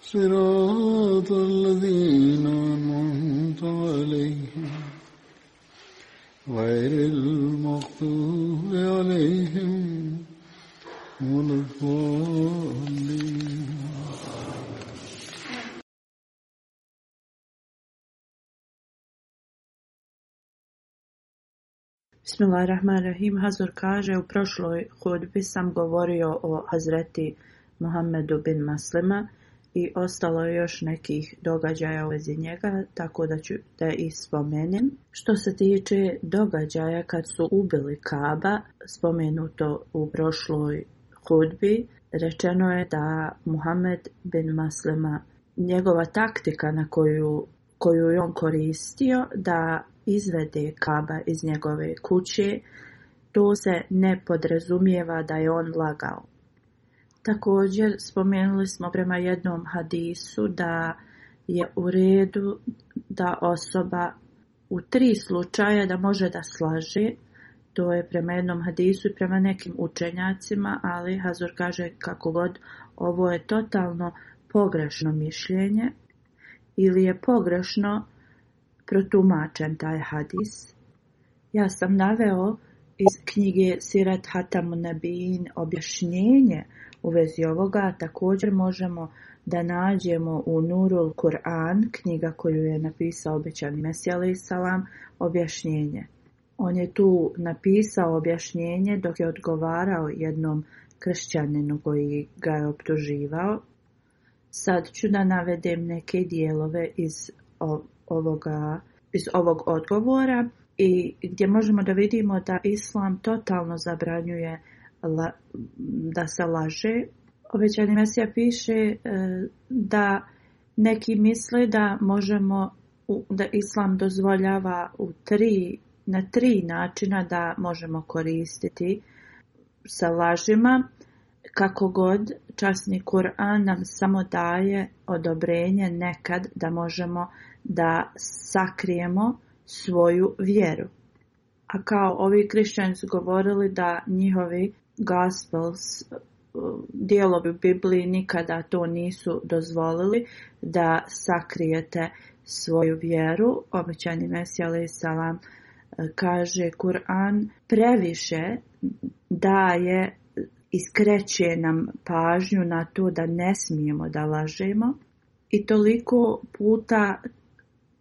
صراط الذين أنعمت عليهم غير المغضوب عليهم ولا الضالين Bismillahirrahmanirrahim. Hazur kaže, u prošloj hudbi sam govorio o Hazreti Muhammedu bin Maslima i ostalo je još nekih događaja u vezi njega, tako da ću da i spomenim. Što se tiče događaja kad su ubili Kaba, spomenuto u prošloj hudbi, rečeno je da Muhammed bin Maslima, njegova taktika na koju, koju je on koristio da izvede Kaba iz njegove kuće, to se ne podrazumijeva da je on lagao. Također spomenuli smo prema jednom hadisu da je u redu da osoba u tri slučaja da može da slaže. To je prema jednom hadisu i prema nekim učenjacima, ali Hazor kaže kako god ovo je totalno pogrešno mišljenje ili je pogrešno protumačen taj hadis. Ja sam naveo iz knjige Sirat Na objašnjenje u vezi ovoga također možemo da nađemo u Nurul Kur'an, knjiga koju je napisao obećani Mesija Salam, objašnjenje. On je tu napisao objašnjenje dok je odgovarao jednom kršćaninu koji ga je optuživao. Sad ću da navedem neke dijelove iz ovoga iz ovog odgovora i gdje možemo da vidimo da islam totalno zabranjuje da se laže. Obećani Mesija piše e, da neki misle da možemo da islam dozvoljava u tri, na tri načina da možemo koristiti sa lažima kako god časni Kur'an nam samo daje odobrenje nekad da možemo da sakrijemo svoju vjeru. A kao ovi su govorili da njihovi gospels, eh, dijelovi u Bibliji nikada to nisu dozvolili da sakrijete svoju vjeru. Obećani Mesija salam eh, kaže Kur'an previše daje eh, iskreće nam pažnju na to da ne smijemo da lažemo i toliko puta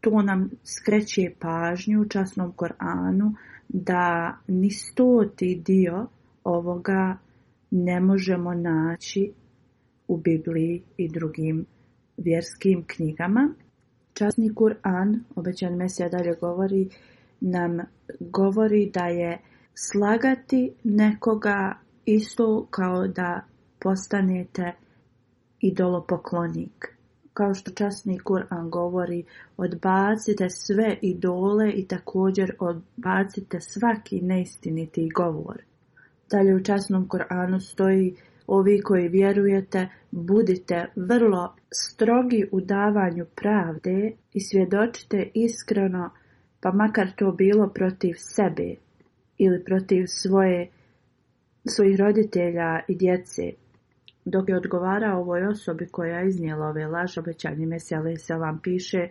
to nam skreće pažnju u časnom Koranu da ni stoti dio ovoga ne možemo naći u Bibliji i drugim vjerskim knjigama. Časni Kur'an, obećan Mesija dalje govori, nam govori da je slagati nekoga isto kao da postanete idolopoklonik kao što časni Kur'an govori, odbacite sve idole i također odbacite svaki neistiniti govor. Dalje u časnom Koranu stoji ovi koji vjerujete, budite vrlo strogi u davanju pravde i svjedočite iskreno, pa makar to bilo protiv sebe ili protiv svoje, svojih roditelja i djece. Dok je odgovara ovoj osobi koja je iznijela ove laž obećanje Mesija vam piše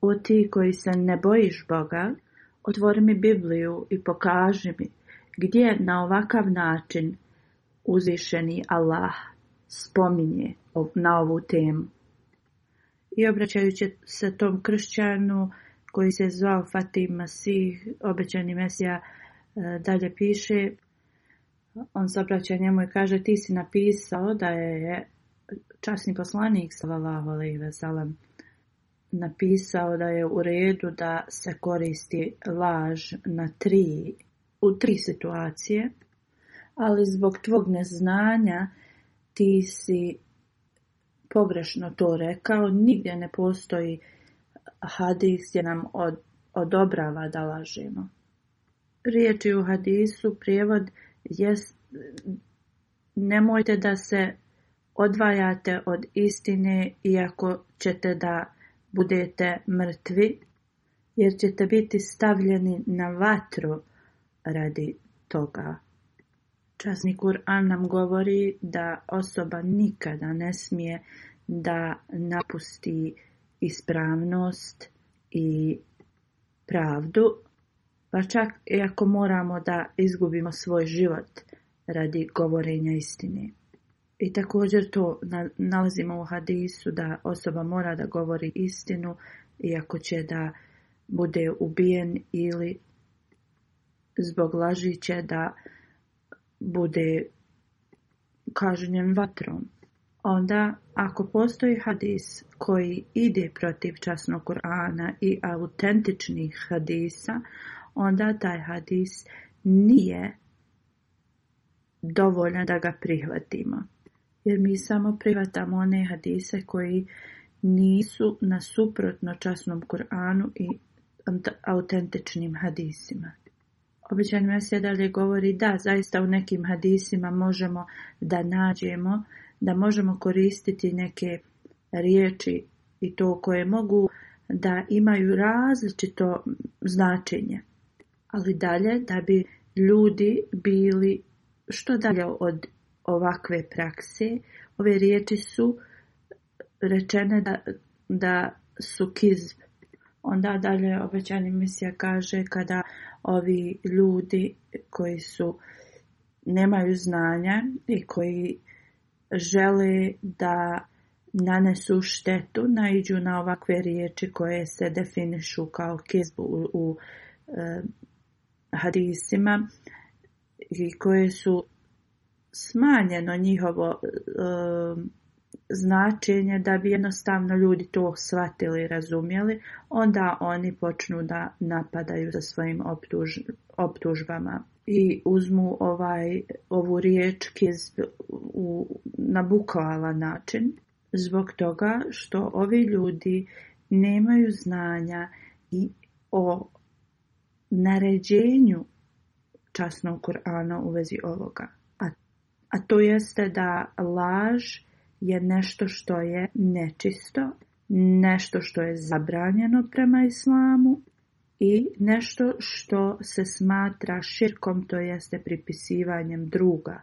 O ti koji se ne bojiš Boga, otvori mi Bibliju i pokaži mi gdje na ovakav način uzvišeni Allah spominje na ovu temu. I obraćajući se tom kršćanu koji se zvao Fatima Sih, obećani Mesija, e, dalje piše on se obraća njemu i kaže ti si napisao da je časni poslanik sallallahu alejhi ve napisao da je u redu da se koristi laž na tri, u tri situacije, ali zbog tvog neznanja ti si pogrešno to rekao, nigdje ne postoji hadis je nam od, odobrava da lažemo. Riječi u hadisu, prijevod jest, nemojte da se odvajate od istine iako ćete da budete mrtvi, jer ćete biti stavljeni na vatru radi toga. Časni Kur'an nam govori da osoba nikada ne smije da napusti ispravnost i pravdu, pa čak i ako moramo da izgubimo svoj život radi govorenja istine. I također to nalazimo u hadisu da osoba mora da govori istinu iako će da bude ubijen ili zbog laži će da bude kažnjen vatrom. Onda ako postoji hadis koji ide protiv časnog Kur'ana i autentičnih hadisa, onda taj hadis nije dovoljno da ga prihvatimo. Jer mi samo prihvatamo one hadise koji nisu na suprotno časnom Kur'anu i autentičnim hadisima. Običan se dalje govori da zaista u nekim hadisima možemo da nađemo, da možemo koristiti neke riječi i to koje mogu da imaju različito značenje ali dalje da bi ljudi bili što dalje od ovakve prakse, ove riječi su rečene da, su kizb. Onda dalje obećani misija kaže kada ovi ljudi koji su nemaju znanja i koji žele da nanesu štetu, naiđu na ovakve riječi koje se definišu kao kizbu u e, hadisima i koje su smanjeno njihovo e, značenje da bi jednostavno ljudi to shvatili i razumjeli, onda oni počnu da napadaju za svojim optuž, optužbama i uzmu ovaj, ovu riječ kiz u, na bukvalan način zbog toga što ovi ljudi nemaju znanja i o naređenju časnog Kur'ana u vezi ovoga. A, a to jeste da laž je nešto što je nečisto, nešto što je zabranjeno prema islamu i nešto što se smatra širkom, to jeste pripisivanjem druga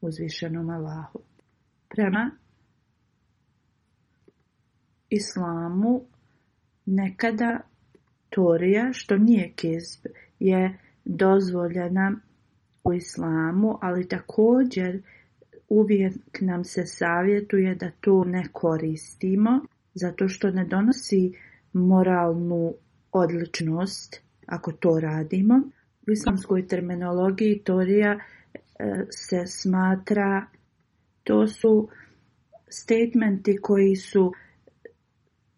uzvišenom Allahu. Prema islamu nekada Torija, što nije kizb, je dozvoljena u islamu, ali također uvijek nam se savjetuje da to ne koristimo, zato što ne donosi moralnu odličnost ako to radimo. U islamskoj terminologiji torija e, se smatra, to su statementi koji su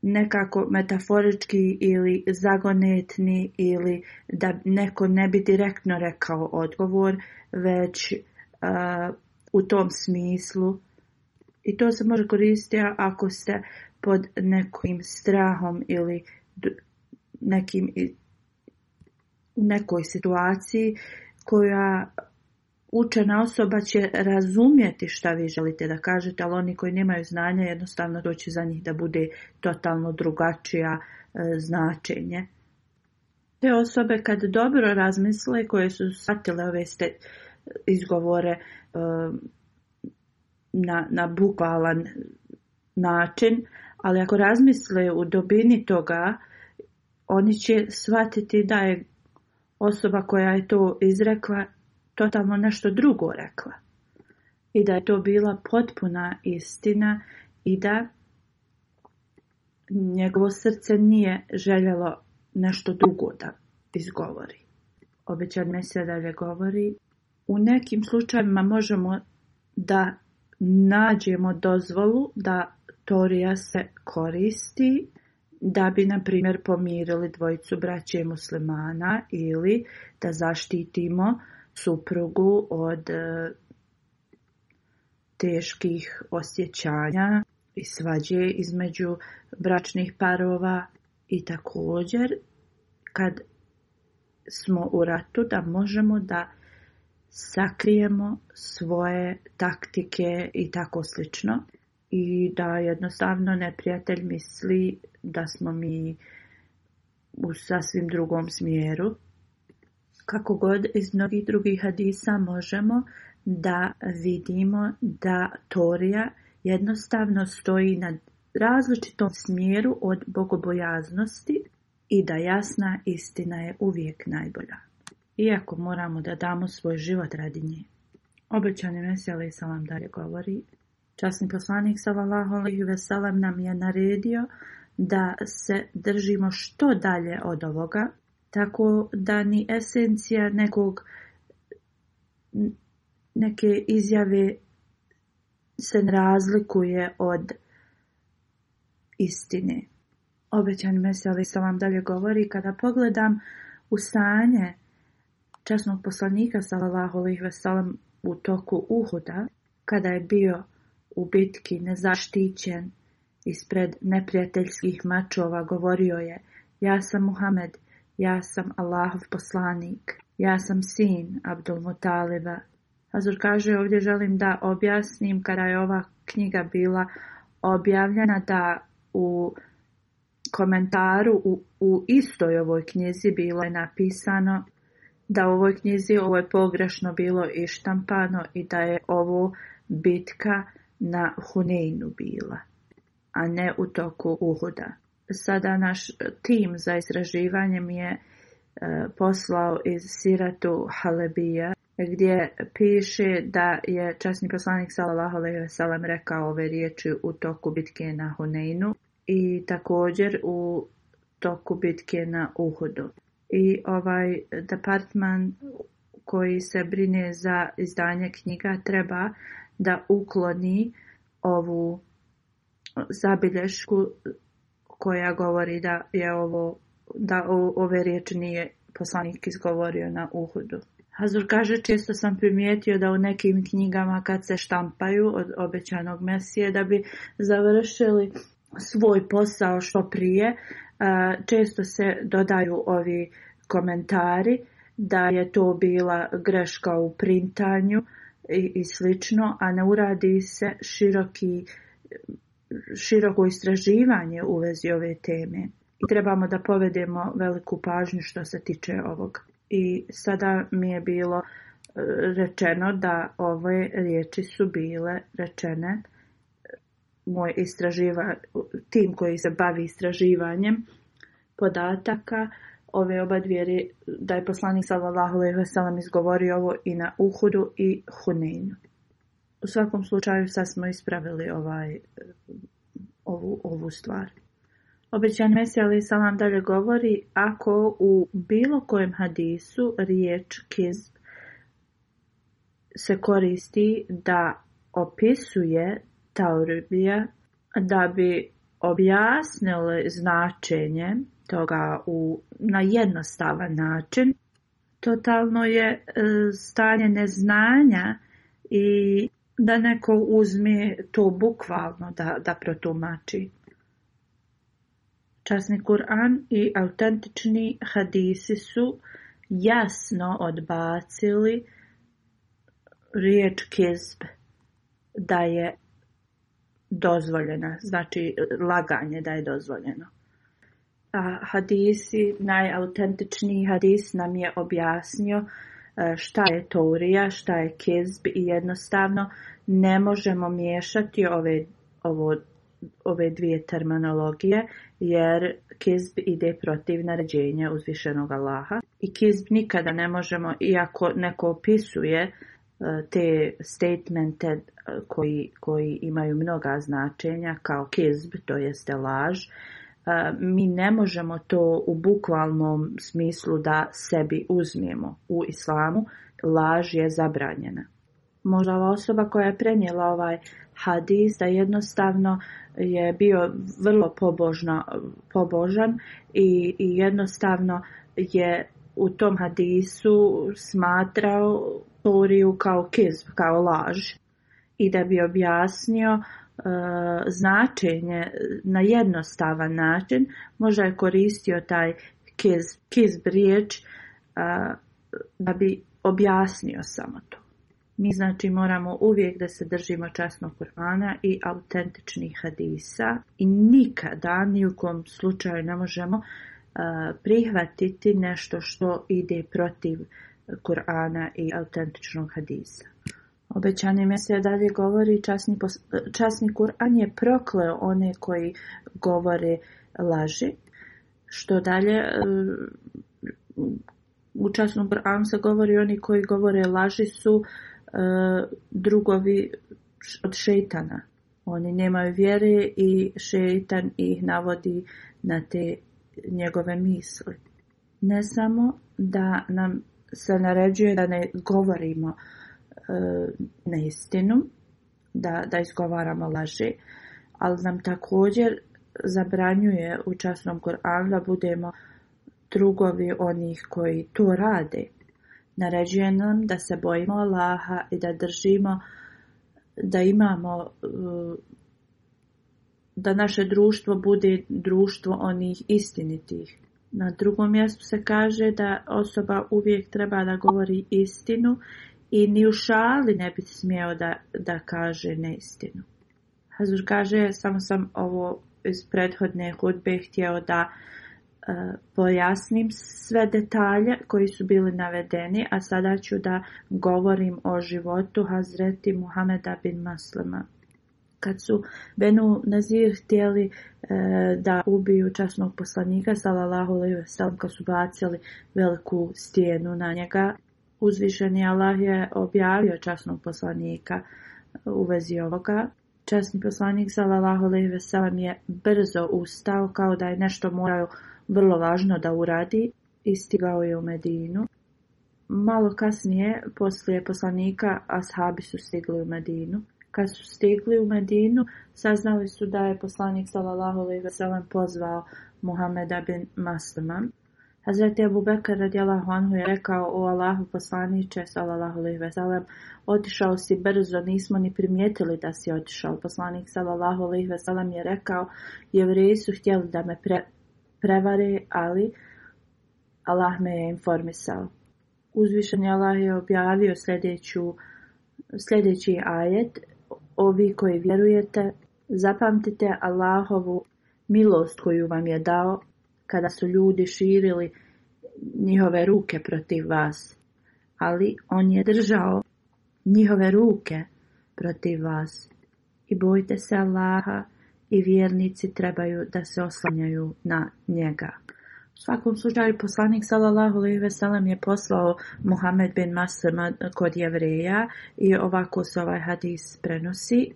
nekako metaforički ili zagonetni ili da neko ne bi direktno rekao odgovor, već e, u tom smislu. I to se može koristiti ako ste pod nekim strahom ili nekim nekoj situaciji koja učena osoba će razumjeti šta vi želite da kažete, ali oni koji nemaju znanja jednostavno doći za njih da bude totalno drugačija e, značenje. Te osobe kad dobro razmisle koje su shvatile ove ste e, izgovore e, na, na bukvalan način, ali ako razmisle u dobini toga, oni će shvatiti da je osoba koja je to izrekla totalno nešto drugo rekla. I da je to bila potpuna istina i da njegovo srce nije željelo nešto drugo da izgovori. Obećan Mesija dalje govori. U nekim slučajevima možemo da nađemo dozvolu da Torija se koristi da bi, na primjer, pomirili dvojicu braće muslimana ili da zaštitimo suprugu od e, teških osjećanja i svađe između bračnih parova i također kad smo u ratu da možemo da sakrijemo svoje taktike i tako slično i da jednostavno neprijatelj misli da smo mi u sasvim drugom smjeru kako god iz mnogih drugih hadisa možemo da vidimo da Torija jednostavno stoji na različitom smjeru od bogobojaznosti i da jasna istina je uvijek najbolja. Iako moramo da damo svoj život radi nje. je Mesija salam dalje govori. Časni poslanik sallallahu alejhi ve nam je naredio da se držimo što dalje od ovoga tako da ni esencija nekog neke izjave se razlikuje od istine. Obećan mesel sam vam dalje govori, kada pogledam u sanje časnog poslanika sallallahu alejhi ve u toku Uhuda, kada je bio u bitki nezaštićen ispred neprijateljskih mačova, govorio je: "Ja sam Muhamed, ja sam Allahov poslanik. Ja sam sin Abdul Mutaliba. Azur kaže ovdje želim da objasnim kada je ova knjiga bila objavljena da u komentaru u, u istoj ovoj knjizi bilo je napisano da u ovoj knjizi ovo je pogrešno bilo ištampano i da je ovo bitka na Huneinu bila, a ne u toku Uhuda sada naš tim za istraživanje mi je e, poslao iz Siratu Halebija gdje piše da je časni poslanik sallallahu alejhi ve rekao ove riječi u toku bitke na Huneinu i također u toku bitke na Uhudu. I ovaj departman koji se brine za izdanje knjiga treba da ukloni ovu zabilješku koja govori da je ovo, da ove riječi nije poslanik izgovorio na Uhudu. Hazur kaže, često sam primijetio da u nekim knjigama kad se štampaju od obećanog Mesije da bi završili svoj posao što prije, često se dodaju ovi komentari da je to bila greška u printanju i, i slično, a ne uradi se široki široko istraživanje u vezi ove teme. I trebamo da povedemo veliku pažnju što se tiče ovog. I sada mi je bilo e, rečeno da ove riječi su bile rečene e, moj istraživa, tim koji se bavi istraživanjem podataka ove oba dvije da je poslanik sallallahu alejhi ve izgovorio ovo i na Uhudu i Huneinu. U svakom slučaju sad smo ispravili ovaj, e, ovu, ovu stvar. Obećan Mesija ali salam dalje govori ako u bilo kojem hadisu riječ kizb se koristi da opisuje taurbija da bi objasnili značenje toga u, na jednostavan način. Totalno je e, stanje neznanja i da neko uzme to bukvalno da, da protumači. Časni Kur'an i autentični hadisi su jasno odbacili riječ kizb da je dozvoljena, znači laganje da je dozvoljeno. A hadisi, najautentičniji hadis nam je objasnio E, šta je teorija, šta je Kizb i jednostavno ne možemo miješati ove, ovo, ove dvije terminologije jer kizb ide protiv naređenja uzvišenog Allaha i kizb nikada ne možemo, iako neko opisuje e, te statemente e, koji, koji imaju mnoga značenja kao kizb, to jeste laž, E, mi ne možemo to u bukvalnom smislu da sebi uzmijemo u islamu, laž je zabranjena. Možda ova osoba koja je prenijela ovaj hadis da jednostavno je bio vrlo pobožna, pobožan i, i jednostavno je u tom hadisu smatrao poriju kao kizb, kao laž i da bi objasnio E, značenje na jednostavan način, možda je koristio taj kizb riječ e, da bi objasnio samo to. Mi znači moramo uvijek da se držimo časnog Kur'ana i autentičnih hadisa i nikada ni u kom slučaju ne možemo e, prihvatiti nešto što ide protiv Kur'ana i autentičnog hadisa. Obećanje se dalje govori, časni, časni Kur'an je prokleo one koji govore laži, što dalje u časnom Kur'anu se govori oni koji govore laži su e, drugovi od šeitana. Oni nemaju vjere i šeitan ih navodi na te njegove misli. Ne samo da nam se naređuje da ne govorimo E, neistinu, da, da izgovaramo laži, ali nam također zabranjuje u časnom Koranu da budemo drugovi onih koji to rade. Naređuje nam da se bojimo Allaha i da držimo, da imamo, e, da naše društvo bude društvo onih istinitih. Na drugom mjestu se kaže da osoba uvijek treba da govori istinu i ni u šali ne bi smijeo da, da kaže neistinu. Hazur kaže, samo sam ovo iz prethodne hudbe htio da e, pojasnim sve detalje koji su bili navedeni, a sada ću da govorim o životu Hazreti Muhameda bin Maslama. Kad su Benu Nazir htjeli e, da ubiju časnog poslanika, salallahu alaihi kad su bacili veliku stijenu na njega, Uzvišeni Allah je objavio časnog poslanika e, u vezi ovoga. Časni poslanik sallallahu alejhi ve je brzo ustao kao da je nešto morao vrlo važno da uradi i stigao je u Medinu. Malo kasnije, poslije poslanika, ashabi su stigli u Medinu. Kad su stigli u Medinu, saznali su da je poslanik sallallahu alejhi pozvao Muhameda bin Maslama Hazreti Abu Bekr radijalahu anhu je rekao, o Allahu poslaniče sallallahu otišao si brzo, nismo ni primijetili da si otišao. Poslanik, sallallahu alaihi veselem, je rekao, jevreji su htjeli da me pre, prevare, ali Allah me je informisao. Uzvišen je Allah je objavio sljedeću, sljedeći ajet, ovi koji vjerujete, zapamtite Allahovu milost koju vam je dao kada su ljudi širili njihove ruke protiv vas, ali on je držao njihove ruke protiv vas. I bojte se Allaha i vjernici trebaju da se oslanjaju na njega. U svakom slučaju poslanik sallallahu alejhi ve sellem je poslao Muhammed bin Maslama kod jevreja i ovako se ovaj hadis prenosi.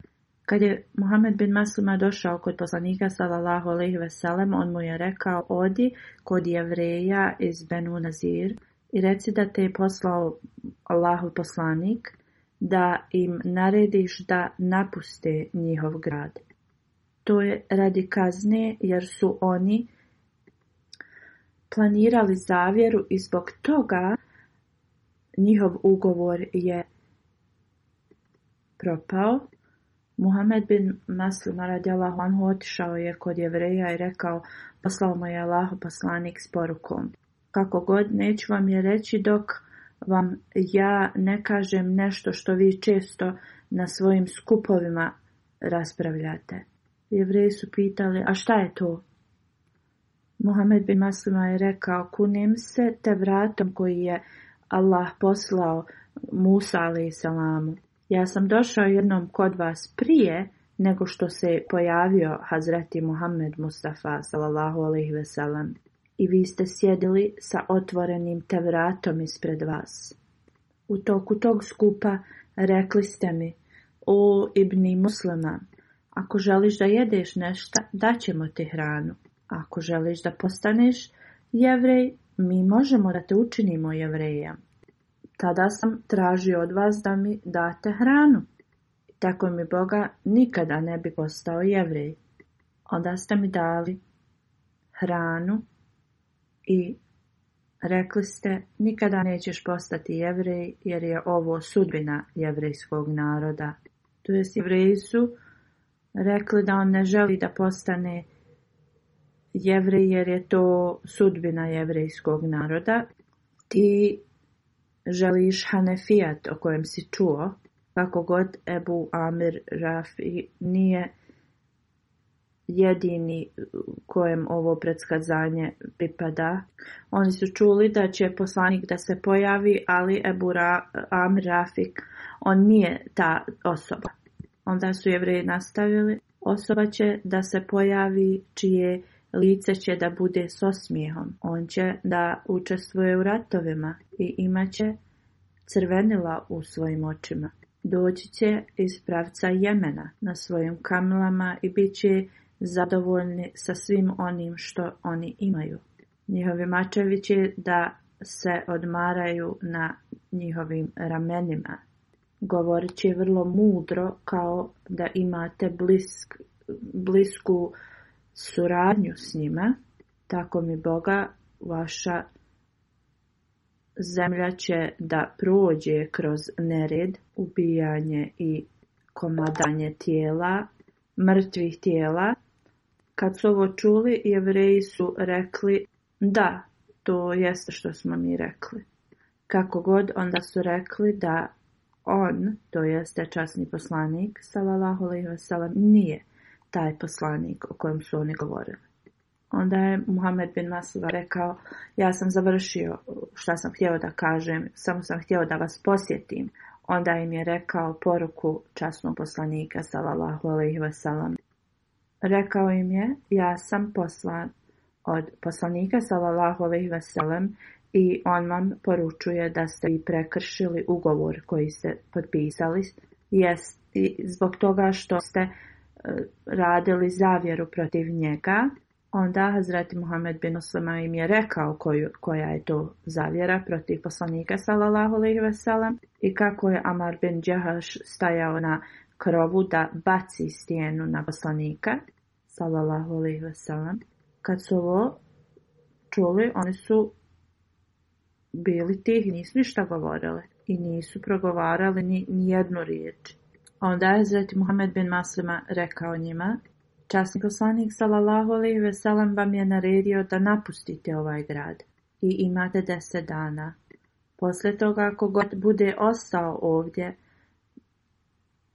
Kad je Muhammed bin Masuma došao kod poslanika sallallahu alejhi ve on mu je rekao: "Odi kod Jevreja iz Benu Nazir i reci da te je poslao Allahu poslanik da im narediš da napuste njihov grad." To je radi kazne jer su oni planirali zavjeru i zbog toga njihov ugovor je propao Muhammed bin radi radijallahu anhu otišao je kod jevreja i rekao, poslao mu je Allahu poslanik s porukom. Kako god, neću vam je reći dok vam ja ne kažem nešto što vi često na svojim skupovima raspravljate. Jevreji su pitali, a šta je to? Muhammed bin Maslima je rekao, kunim se te vratom koji je Allah poslao Musa alaih salamu. Ja sam došao jednom kod vas prije nego što se pojavio Hazreti Muhammed Mustafa sallallahu alaihi sellem i vi ste sjedili sa otvorenim tevratom ispred vas. U toku tog skupa rekli ste mi, o ibni muslima, ako želiš da jedeš nešto, daćemo ti hranu. Ako želiš da postaneš jevrej, mi možemo da te učinimo jevrejem tada sam tražio od vas da mi date hranu. Tako mi Boga nikada ne bi postao jevrej. Onda ste mi dali hranu i rekli ste nikada nećeš postati jevrej jer je ovo sudbina jevrejskog naroda. To je jevreji su rekli da on ne želi da postane jevrej jer je to sudbina jevrejskog naroda. Ti Želiš hanefijat o kojem si čuo? Kako god Ebu Amir Rafi nije jedini kojem ovo predskazanje pripada. Oni su čuli da će poslanik da se pojavi, ali Ebu Ra Amir Rafik, on nije ta osoba. Onda su jevreji nastavili, osoba će da se pojavi čije lice će da bude s osmijehom. On će da učestvuje u ratovima i imaće crvenila u svojim očima. Doći će iz pravca Jemena na svojim kamlama i bit će zadovoljni sa svim onim što oni imaju. Njihovi mačevi će da se odmaraju na njihovim ramenima. Govorit će vrlo mudro kao da imate blisk, blisku suradnju s njima, tako mi Boga vaša zemlja će da prođe kroz nered, ubijanje i komadanje tijela, mrtvih tijela. Kad su ovo čuli, jevreji su rekli da, to jeste što smo mi rekli. Kako god, onda su rekli da on, to jeste časni poslanik, salalahu alaihi nije taj poslanik o kojem su oni govorili. Onda je Muhammed bin Masuda rekao, ja sam završio šta sam htio da kažem, samo sam htio da vas posjetim. Onda im je rekao poruku časnog poslanika, salallahu alaihi wasalam. Rekao im je, ja sam poslan od poslanika, salallahu alaihi wasalam, i on vam poručuje da ste i prekršili ugovor koji ste potpisali, jest i zbog toga što ste radili zavjeru protiv njega, onda Hazreti Muhammed bin Osama im je rekao koju, koja je to zavjera protiv poslanika sallallahu alaihi i kako je Amar bin Džahaš stajao na krovu da baci stijenu na poslanika sallallahu alaihi Kad su ovo čuli, oni su bili tih, nisu ništa govorili i nisu progovarali ni, ni jednu riječ onda je zreti Muhammed bin Maslima rekao njima, Časni poslanik sallallahu alaihi ve vam je naredio da napustite ovaj grad i imate deset dana. Poslije toga ako god bude ostao ovdje,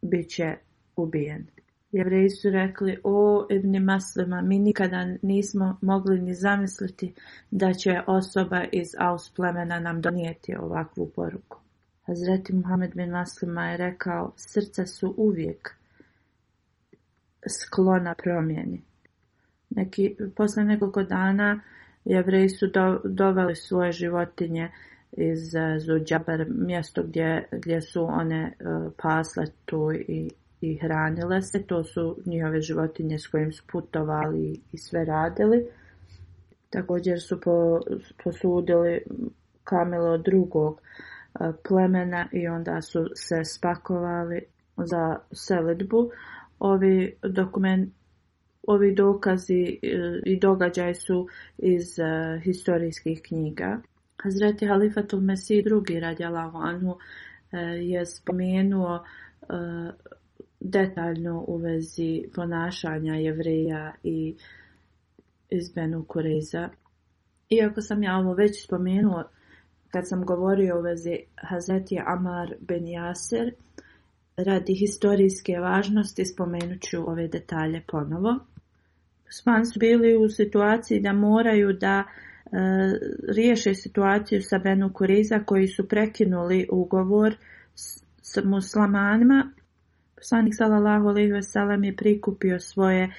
bit će ubijen. Jevreji su rekli, o Ibn Maslima, mi nikada nismo mogli ni zamisliti da će osoba iz Aus plemena nam donijeti ovakvu poruku. Hazreti Muhammed bin Maslima je rekao, srca su uvijek sklona promjeni. Neki, posle nekoliko dana jevreji su doveli svoje životinje iz eh, Zuđabar, mjesto gdje, gdje su one eh, pasle tu i, i hranile se. To su njihove životinje s kojim su putovali i sve radili. Također su po, posudili kamelo drugog E, plemena i onda su se spakovali za selidbu. Ovi dokument, ovi dokazi e, i događaj su iz e, historijskih knjiga. Hazreti Halifatul Mesih drugi radjala vanhu je spomenuo detaljno u vezi ponašanja jevreja i izbenu Kuriza. Iako sam ja ovo već spomenuo kad sam govorio u vezi Hazreti Amar Ben radi historijske važnosti spomenut ću ove detalje ponovo. Osman su bili u situaciji da moraju da e, riješe situaciju sa Benu Kuriza koji su prekinuli ugovor s, s muslimanima. Poslanik sallallahu salam je prikupio svoje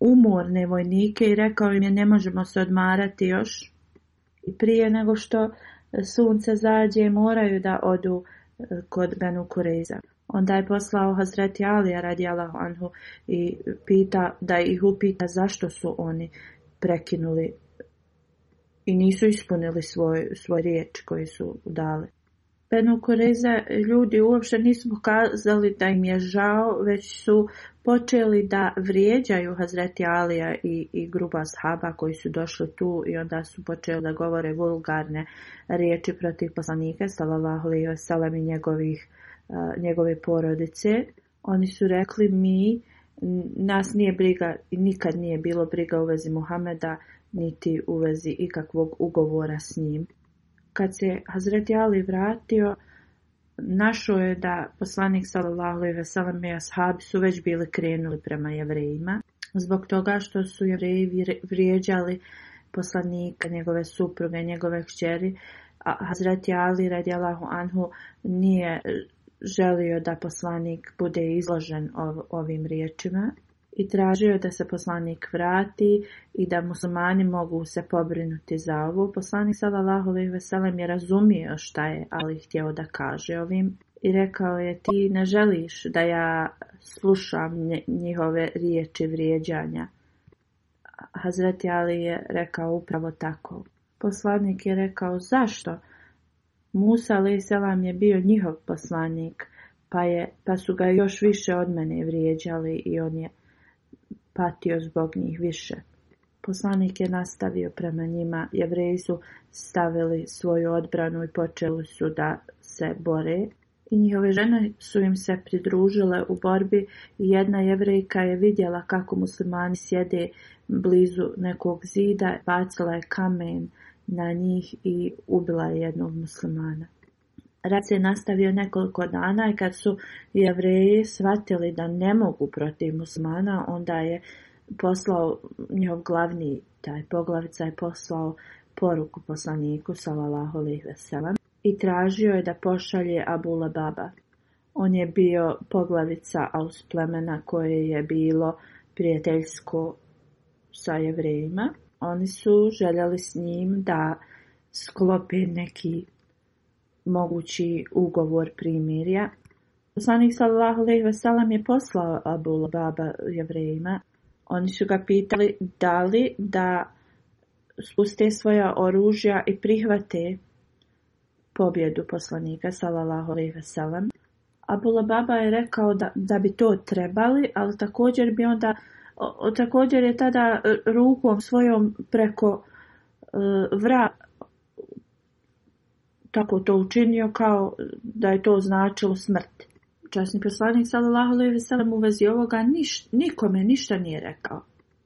umorne vojnike i rekao im je ne možemo se odmarati još i prije nego što sunce zađe moraju da odu e, kod Benu Kureza. Onda je poslao Hazreti Alija radi Anhu i pita, da ih upita zašto su oni prekinuli i nisu ispunili svoj, svoj riječ koji su dali. Penukureza ljudi uopće nismo kazali da im je žao, već su počeli da vrijeđaju Hazreti Alija i, i gruba shaba koji su došli tu i onda su počeli da govore vulgarne riječi protiv poslanike sallallahu i i njegovih, njegove porodice. Oni su rekli mi, nas nije briga, nikad nije bilo briga u vezi Muhameda, niti u vezi ikakvog ugovora s njim kad se Hazreti Ali vratio, našao je da poslanik sallallahu alejhi ve i su već bili krenuli prema jevrejima zbog toga što su jevreji vrijeđali poslanika, njegove supruge, njegove kćeri. A Hazreti Ali anhu nije želio da poslanik bude izložen ovim riječima i tražio je da se poslanik vrati i da muslimani mogu se pobrinuti za ovo. Poslanik sallallahu ve je razumio šta je Ali htio da kaže ovim i rekao je ti ne želiš da ja slušam njihove riječi vrijeđanja. Hazreti Ali je rekao upravo tako. Poslanik je rekao zašto? Musa a.s. je bio njihov poslanik, pa, je, pa su ga još više od mene vrijeđali i on je patio zbog njih više. Poslanik je nastavio prema njima, jevreji su stavili svoju odbranu i počeli su da se bore. I njihove žene su im se pridružile u borbi i jedna jevrejka je vidjela kako muslimani sjede blizu nekog zida, bacila je kamen na njih i ubila je jednog muslimana. Rat se nastavio nekoliko dana i kad su Jevreji shvatili da ne mogu protiv Musmana, onda je poslao njihov glavni, taj poglavica je poslao poruku poslaniku sallallahu alejhi i tražio je da pošalje Abula Baba. On je bio poglavica aus plemena koje je bilo prijateljsko sa jevrejima. Oni su željeli s njim da sklopi neki mogući ugovor primirja. Poslanik sallallahu alejhi ve sellem je poslao Abu Baba jevrejima. Oni su ga pitali da li da spuste svoja oružja i prihvate pobjedu poslanika sallallahu alejhi ve sellem. Abu Baba je rekao da, da bi to trebali, ali također bi onda o, također je tada e, rukom svojom preko e, vra tako to učinio kao da je to značilo smrt. Časni poslanik sallallahu alejhi ve sellem u vezi ovoga nikome ništa nije rekao.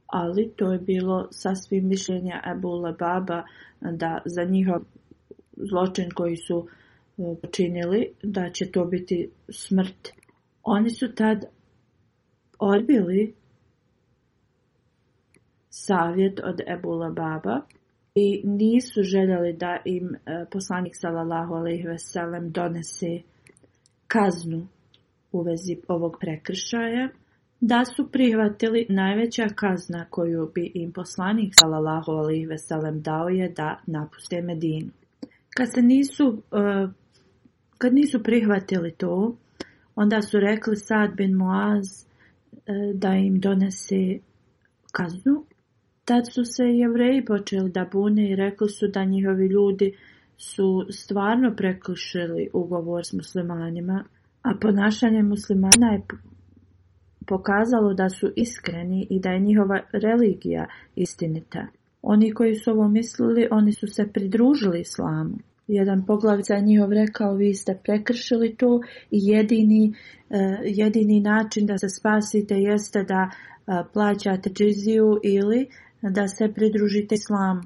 Ali to je bilo sasvim mišljenja Ebula Baba da za njihov zločin koji su e, počinili da će to biti smrt. Oni su tad odbili savjet od Ebula Baba i nisu željeli da im e, poslanik sallallahu alejhi ve sellem donese kaznu u vezi ovog prekršaja, da su prihvatili najveća kazna koju bi im poslanik sallallahu alejhi ve sellem dao je da napuste Medinu. Kad se nisu e, kad nisu prihvatili to, onda su rekli Sad bin Muaz e, da im donese kaznu Tad su se Jevreji počeli da bune i rekli su da njihovi ljudi su stvarno prekršili ugovor s muslimanima, a ponašanje muslimana je pokazalo da su iskreni i da je njihova religija istinita. Oni koji su ovo mislili, oni su se pridružili islamu. Jedan poglavica za njihov rekao, vi ste prekršili to i jedini, e, jedini način da se spasite jeste da e, plaćate džiziju ili da se pridružite islamu.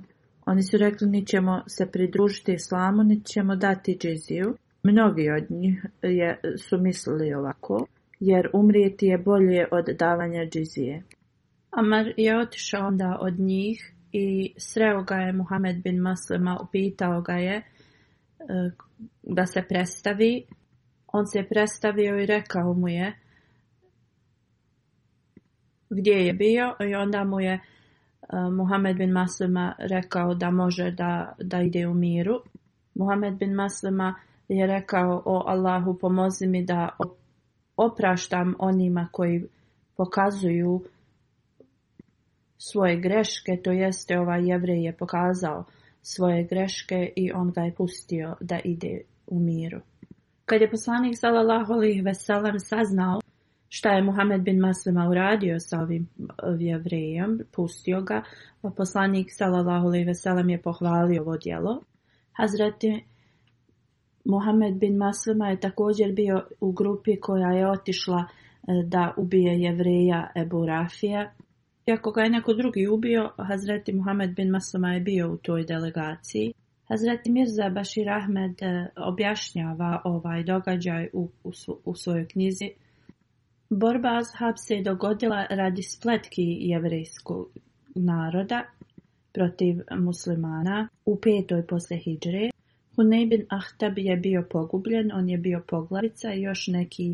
Oni su rekli ćemo se pridružiti islamu, ni ćemo dati džiziju. Mnogi od njih je, su mislili ovako, jer umrijeti je bolje od davanja džizije. Amar je otišao onda od njih i sreo ga je Muhammed bin Maslima, upitao ga je e, da se predstavi. On se je predstavio i rekao mu je gdje je bio i onda mu je E, Muhammed bin Maslima rekao da može da, da ide u miru. Muhammed bin Maslima je rekao o Allahu pomozi mi da opraštam onima koji pokazuju svoje greške, to jeste ovaj jevrej je pokazao svoje greške i on ga je pustio da ide u miru. Kad je poslanik sallallahu saznao šta je Muhammed bin Maslima uradio sa ovim jevrejem, pustio ga. Poslanik sallallahu alejhi ve sellem je pohvalio ovo djelo. Hazreti Muhammed bin Maslima je također bio u grupi koja je otišla e, da ubije jevreja Ebu Rafija. Iako ga je neko drugi ubio, Hazreti Muhammed bin Maslima je bio u toj delegaciji. Hazreti Mirza Bashir Ahmed e, objašnjava ovaj događaj u, u, u svojoj knjizi Borba Azhab se dogodila radi spletki jevrejskog naroda protiv muslimana u petoj posle Hidžre. Hunay bin Ahtab je bio pogubljen, on je bio poglavica i još neki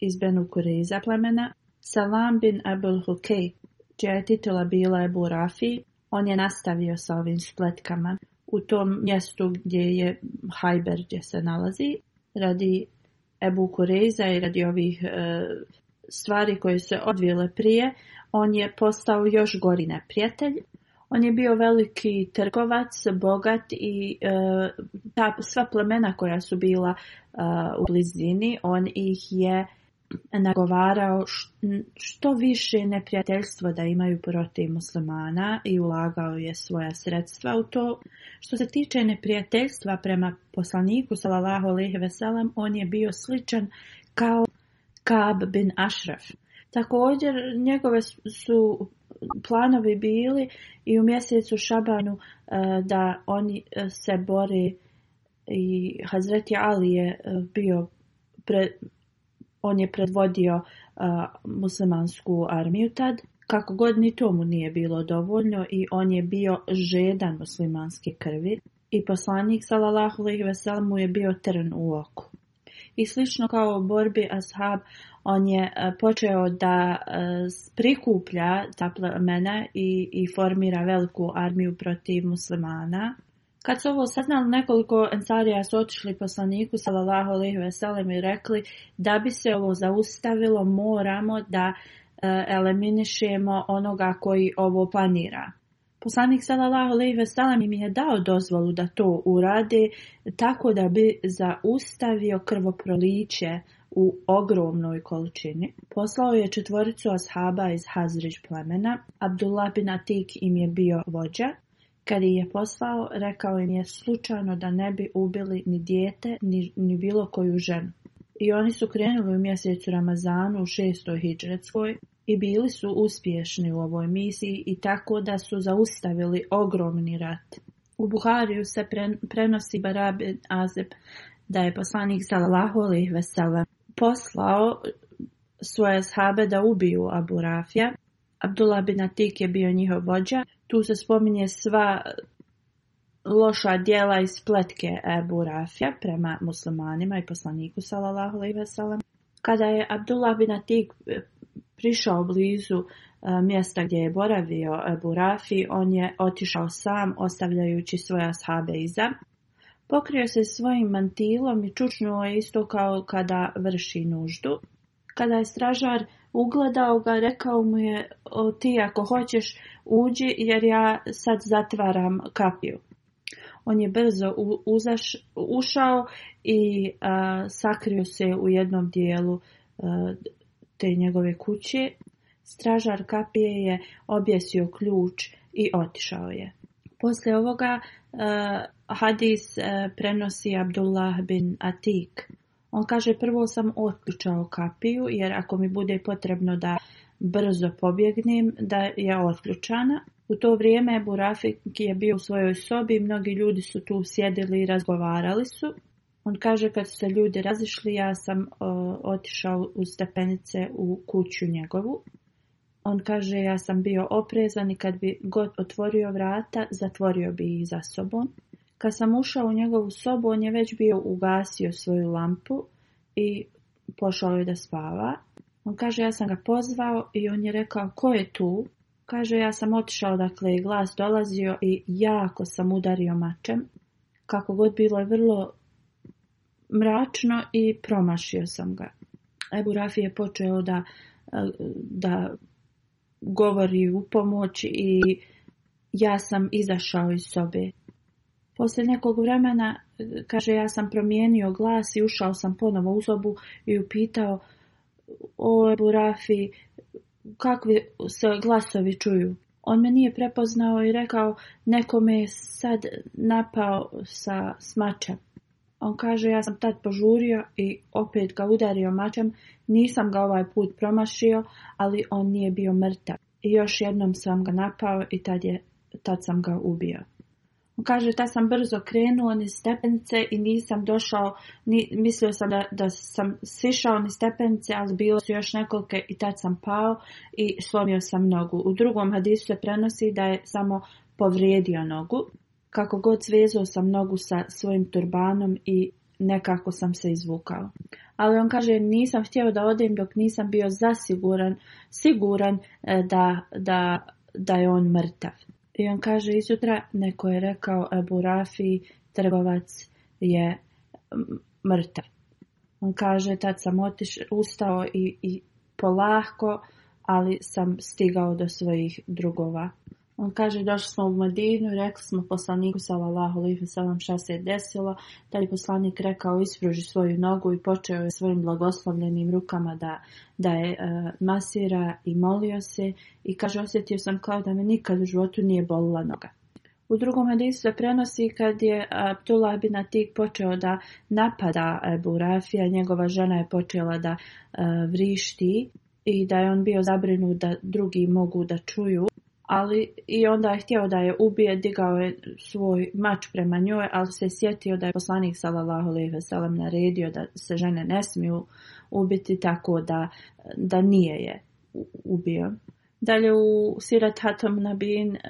iz Benukureza plemena. Salam bin Abul Hukej, čija je titula bila Ebu Rafi, on je nastavio sa ovim spletkama u tom mjestu gdje je Hajber gdje se nalazi radi Ebu Kureza i radi ovih e, stvari koje se odvijele prije, on je postao još gori neprijatelj. On je bio veliki trgovac, bogat i e, ta, sva plemena koja su bila e, u blizini, on ih je nagovarao što više neprijateljstvo da imaju protiv muslimana i ulagao je svoja sredstva u to. Što se tiče neprijateljstva prema poslaniku sallallahu veselem on je bio sličan kao Kab bin Ashraf. Također njegove su planovi bili i u mjesecu Šabanu e, da oni e, se bori i Hazreti Ali je e, bio on je predvodio muslimansku armiju tad. Kako god ni tomu nije bilo dovoljno i on je bio žedan muslimanske krvi i poslanik sallallahu alejhi ve mu je bio trn u oku i slično kao u borbi Ashab, on je e, počeo da e, prikuplja ta plemena i, i formira veliku armiju protiv muslimana. Kad su ovo saznali, nekoliko ensarija su otišli poslaniku sallallahu ve i rekli da bi se ovo zaustavilo, moramo da e, eliminišemo onoga koji ovo planira. Poslanik sallallahu alejhi ve sellem im je dao dozvolu da to urade tako da bi zaustavio krvoproliće u ogromnoj količini. Poslao je četvoricu ashaba iz Hazrić plemena. Abdullah bin Atik im je bio vođa. Kad je poslao, rekao im je slučajno da ne bi ubili ni dijete, ni, bilo koju ženu. I oni su krenuli u mjesecu Ramazanu u šestoj hijdžetskoj i bili su uspješni u ovoj misiji i tako da su zaustavili ogromni rat. U Buhariju se prenosi Barabin Azeb da je poslanik sallallahu alejhi ve poslao svoje shabe da ubiju Abu Rafija. Abdullah bin Atik je bio njihov vođa. Tu se spominje sva loša djela i spletke Abu Rafija prema muslimanima i poslaniku sallallahu alejhi ve Kada je Abdullah bin Atik prišao blizu e, mjesta gdje je boravio Ebu on je otišao sam, ostavljajući svoja shabe iza. Pokrio se svojim mantilom i čučnuo je isto kao kada vrši nuždu. Kada je stražar ugledao ga, rekao mu je, o, ti ako hoćeš uđi jer ja sad zatvaram kapiju. On je brzo uzaš, ušao i e, sakrio se u jednom dijelu e, te njegove kuće, stražar kapije je objesio ključ i otišao je. Poslije ovoga e, hadis e, prenosi Abdullah bin Atik. On kaže prvo sam otključao kapiju jer ako mi bude potrebno da brzo pobjegnem da je otključana. U to vrijeme Burafik je bio u svojoj sobi, mnogi ljudi su tu sjedili i razgovarali su. On kaže kad su se ljudi razišli, ja sam otišao u stepenice u kuću njegovu. On kaže ja sam bio oprezan i kad bi god otvorio vrata, zatvorio bi ih za sobom. Kad sam ušao u njegovu sobu, on je već bio ugasio svoju lampu i pošao je da spava. On kaže ja sam ga pozvao i on je rekao ko je tu? Kaže ja sam otišao dakle i glas dolazio i jako sam udario mačem. Kako god bilo je vrlo mračno i promašio sam ga. Ebu Rafi je počeo da, da govori u pomoć i ja sam izašao iz sobe. Poslije nekog vremena, kaže, ja sam promijenio glas i ušao sam ponovo u sobu i upitao, o Ebu Rafi, kakvi se glasovi čuju? On me nije prepoznao i rekao, neko me je sad napao sa smačem. On kaže ja sam tad požurio i opet ga udario mačem, nisam ga ovaj put promašio, ali on nije bio mrtav. I još jednom sam ga napao i tad, je, tad sam ga ubio. On kaže, tad sam brzo krenuo niz stepence i nisam došao, ni, mislio sam da, da sam sišao niz stepence, ali bilo su još nekolike i tad sam pao i slomio sam nogu. U drugom hadisu se prenosi da je samo povrijedio nogu. Kako god svezao sam nogu sa svojim turbanom i nekako sam se izvukao. Ali on kaže nisam htio da odem dok nisam bio zasiguran, siguran e, da, da, da je on mrtav. I on kaže izutra neko je rekao Ebu Rafi, trgovac je mrtav. On kaže tad sam otiš, ustao i, i polahko, ali sam stigao do svojih drugova. On kaže, došli smo u Madinu, rekli smo poslaniku sallallahu alaihi šta se je desilo. Taj poslanik rekao, ispruži svoju nogu i počeo je svojim blagoslovljenim rukama da, da je e, masira i molio se. I kaže, osjetio sam kao da me nikad u životu nije bolila noga. U drugom hadisu se prenosi kad je Abdullah bin Atik počeo da napada Ebu Rafija, njegova žena je počela da e, vrišti i da je on bio zabrinut da drugi mogu da čuju ali i onda je htio da je ubije, digao je svoj mač prema njoj, ali se sjetio da je poslanik sallallahu alejhi ve naredio da se žene ne smiju ubiti tako da, da nije je ubio. Dalje u Sirat Hatom Nabin eh,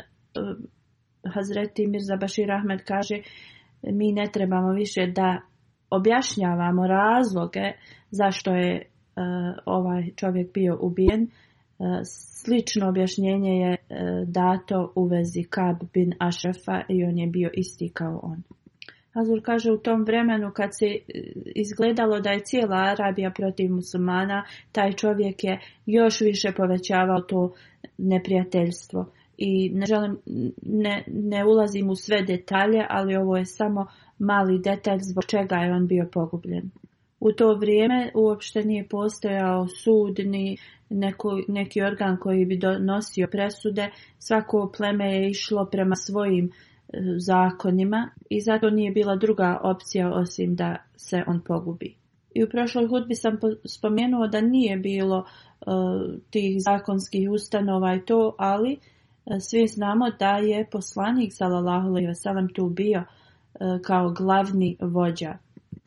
Hazreti Mirza Bashir Ahmed kaže mi ne trebamo više da objašnjavamo razloge zašto je eh, ovaj čovjek bio ubijen E, slično objašnjenje je e, dato u vezi Kab bin Ašefa i on je bio isti kao on. Azur kaže u tom vremenu kad se e, izgledalo da je cijela Arabija protiv musulmana, taj čovjek je još više povećavao to neprijateljstvo. I ne, želim, ne, ne ulazim u sve detalje, ali ovo je samo mali detalj zbog čega je on bio pogubljen. U to vrijeme uopšte nije postojao sud ni neki organ koji bi donosio presude, svako pleme je išlo prema svojim e, zakonima i zato nije bila druga opcija osim da se on pogubi. I u prošloj hudbi sam spomenuo da nije bilo e, tih zakonskih ustanova i to, ali e, svi znamo da je poslanik sallallahu tu bio kao glavni vođa.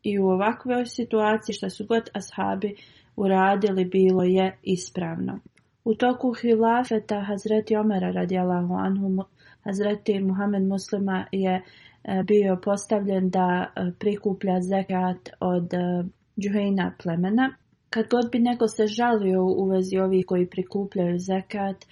I u ovakvoj situaciji što su god ashabi uradili bilo je ispravno. U toku hilafeta Hazreti Omera radijalahu anhu, Hazreti Muhammed Muslima je e, bio postavljen da e, prikuplja zekat od džuhejna e, plemena. Kad god bi neko se žalio u vezi ovih koji prikupljaju zekat,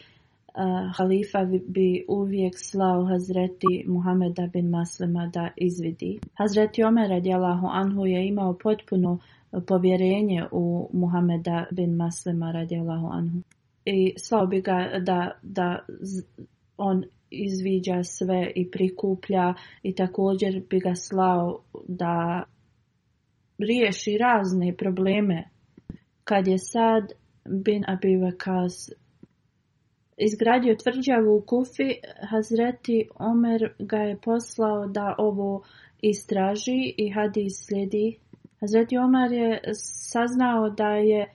halifa bi uvijek slao Hazreti Muhameda bin Maslima da izvidi. Hazreti Omer radijalahu anhu je imao potpuno povjerenje u Muhameda bin Maslima radijalahu anhu. I slao bi ga da, da on izviđa sve i prikuplja i također bi ga slao da riješi razne probleme. Kad je sad bin Abi izgradio tvrđavu u Kufi, Hazreti Omer ga je poslao da ovo istraži i hadis slijedi Hazreti Omar je saznao da je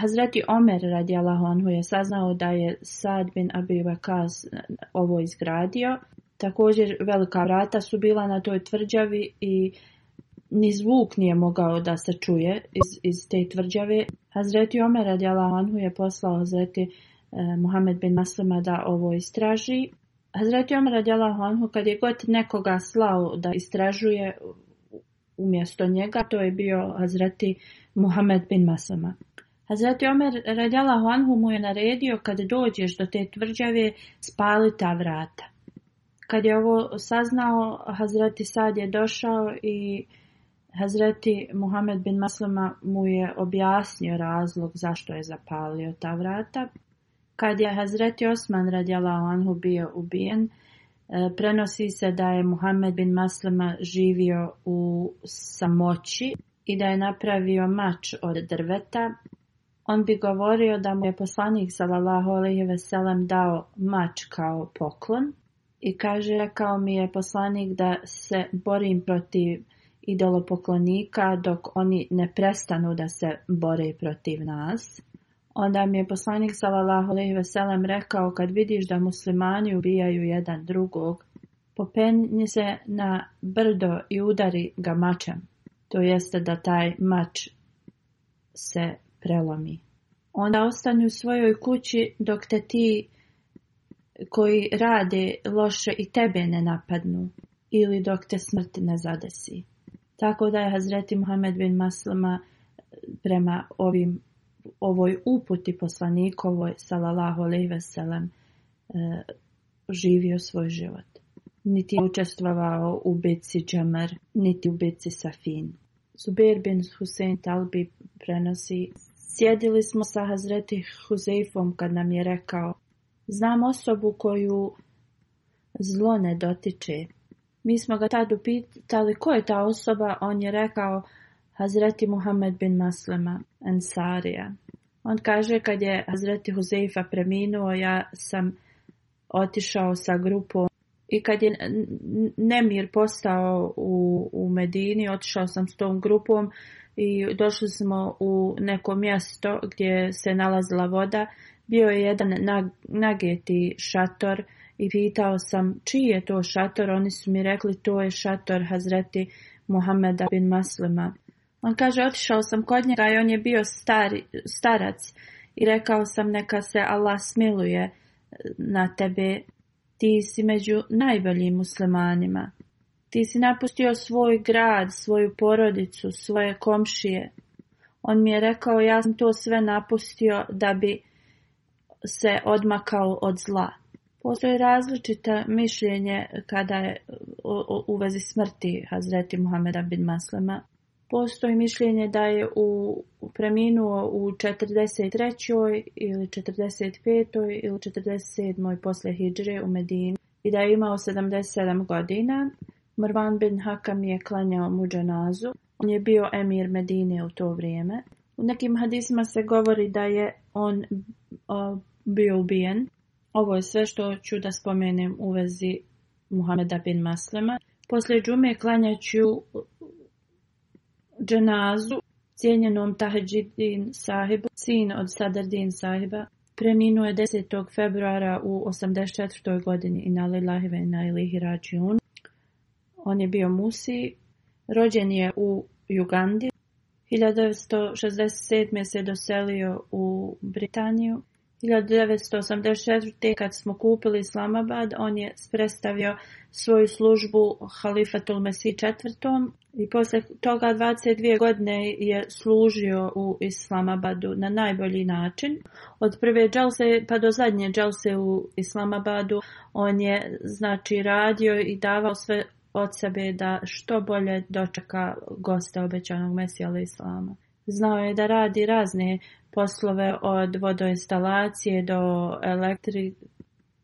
Hazreti Omer radi Allahu je saznao da je Sad bin Abi Waqas ovo izgradio. Također velika vrata su bila na toj tvrđavi i ni zvuk nije mogao da se čuje iz, iz te tvrđave. Hazreti Omer radi Allahu je poslao Hazreti eh, Muhammed bin Maslima da ovo istraži. Hazreti Omer radi Allahu kad je god nekoga slao da istražuje umjesto njega, to je bio Hazreti Muhammed bin Masama. Hazreti Omer radjala anhu mu je naredio kad dođeš do te tvrđave spali ta vrata. Kad je ovo saznao, Hazreti Sad je došao i Hazreti Muhammed bin Maslama mu je objasnio razlog zašto je zapalio ta vrata. Kad je Hazreti Osman radjala anhu bio ubijen, E, prenosi se da je Muhammed bin Maslama živio u samoći i da je napravio mač od drveta. On bi govorio da mu je poslanik sallallahu alejhi ve sellem dao mač kao poklon i kaže rekao mi je poslanik da se borim protiv idolopoklonika dok oni ne prestanu da se bore protiv nas. Onda mi je poslanik sallallahu alejhi ve sellem rekao kad vidiš da muslimani ubijaju jedan drugog, popeni se na brdo i udari ga mačem. To jeste da taj mač se prelomi. Onda ostani u svojoj kući dok te ti koji rade loše i tebe ne napadnu ili dok te smrt ne zadesi. Tako da je Hazreti Muhammed bin Maslama prema ovim ovoj uputi poslanikovoj salalahu alejhi veselem e, živio svoj život. Niti je učestvovao u bitci Džemar, niti u bitci Safin. Zubir bin Hussein Talbi prenosi Sjedili smo sa Hazreti Huzeifom kad nam je rekao Znam osobu koju zlo ne dotiče. Mi smo ga tad upitali ko je ta osoba, on je rekao Hazreti Muhammed bin Maslema, Ansarija. On kaže kad je Hazreti Huzeifa preminuo, ja sam otišao sa grupom i kad je Nemir postao u, u Medini, otišao sam s tom grupom i došli smo u neko mjesto gdje se nalazila voda. Bio je jedan nag, nageti šator i pitao sam čiji je to šator. Oni su mi rekli to je šator Hazreti Muhameda bin Maslima. On kaže, otišao sam kod njega i on je bio starac i rekao sam neka se Allah smiluje e, na tebe. Ti si među najboljim muslimanima. Ti si napustio svoj grad, svoju porodicu, svoje komšije. On mi je rekao, ja sam to sve napustio da bi se odmakao od zla. Postoje različite mišljenje kada je u, u, vezi smrti Hazreti Muhameda bin Maslema. Postoji mišljenje da je u, preminuo u 43. ili 45. ili 47. posle hijdžre u Medini i da je imao 77 godina. Mrvan bin Hakam je klanjao muđanazu. On je bio emir Medine u to vrijeme. U nekim hadisima se govori da je on bio ubijen. Ovo je sve što ću da spomenem u vezi Muhameda bin Maslema. Poslije džume klanjaću dženazu cijenjenom Taheđidin sahibu, sin od Sadardin sahiba, preminuo je 10. februara u 84. godini i nalaj Lilahive na Ilihi On je bio Musi, rođen je u Jugandi. 1967. se doselio u Britaniju. 1984. kad smo kupili Islamabad, on je predstavio svoju službu Halifatul Mesih IV. I poslije toga 22 godine je služio u Islamabadu na najbolji način. Od prve dželse pa do zadnje dželse u Islamabadu on je znači radio i davao sve od sebe da što bolje dočeka gosta obećanog Mesija Islama. Znao je da radi razne poslove od vodoinstalacije do elektri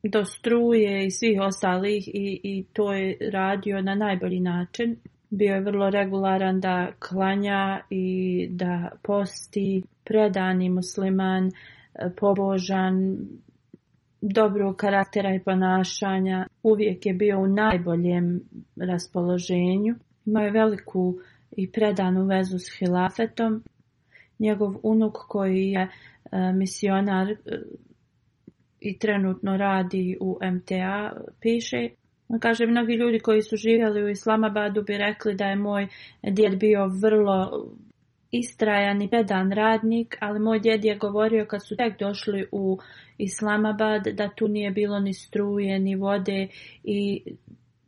do struje i svih ostalih i, i to je radio na najbolji način. Bio je vrlo regularan da klanja i da posti, predani musliman, pobožan, dobrog karaktera i ponašanja. Uvijek je bio u najboljem raspoloženju. Imao je veliku i predanu vezu s hilafetom njegov unuk koji je e, misionar e, i trenutno radi u MTA, piše. Kaže, mnogi ljudi koji su živjeli u Islamabadu bi rekli da je moj djed bio vrlo istrajan i bedan radnik, ali moj djed je govorio kad su tek došli u Islamabad da tu nije bilo ni struje, ni vode i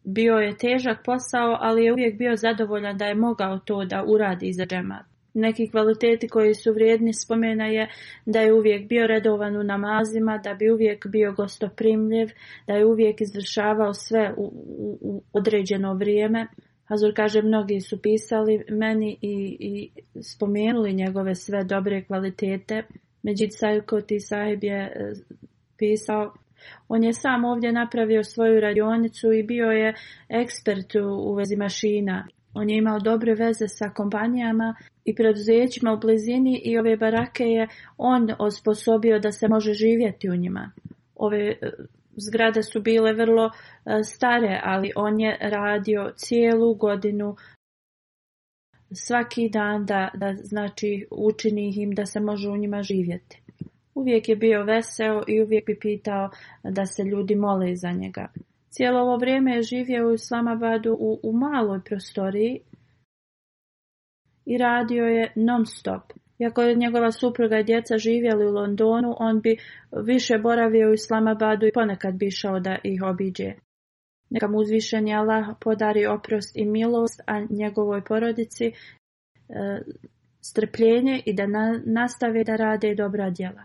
bio je težak posao, ali je uvijek bio zadovoljan da je mogao to da uradi za džemat neki kvaliteti koji su vrijedni spomena je da je uvijek bio redovan u namazima, da bi uvijek bio gostoprimljiv, da je uvijek izvršavao sve u, određeno vrijeme. Hazur kaže, mnogi su pisali meni i, i spomenuli njegove sve dobre kvalitete. Međid Sajkoti sahib je e, pisao, on je sam ovdje napravio svoju radionicu i bio je ekspert u vezi mašina. On je imao dobre veze sa kompanijama i preduzećima u blizini i ove barake je on osposobio da se može živjeti u njima. Ove e, zgrade su bile vrlo e, stare, ali on je radio cijelu godinu svaki dan da, da znači učini im da se može u njima živjeti. Uvijek je bio veseo i uvijek bi pitao da se ljudi mole za njega. Cijelo ovo vrijeme je živio u Islamabadu u, u maloj prostoriji i radio je non-stop. Iako je njegova supruga i djeca živjeli u Londonu, on bi više boravio u Islamabadu i ponekad bi išao da ih obiđe. Neka mu uzvišen Allah podari oprost i milost, a njegovoj porodici e, strpljenje i da na, nastave da rade dobra djela.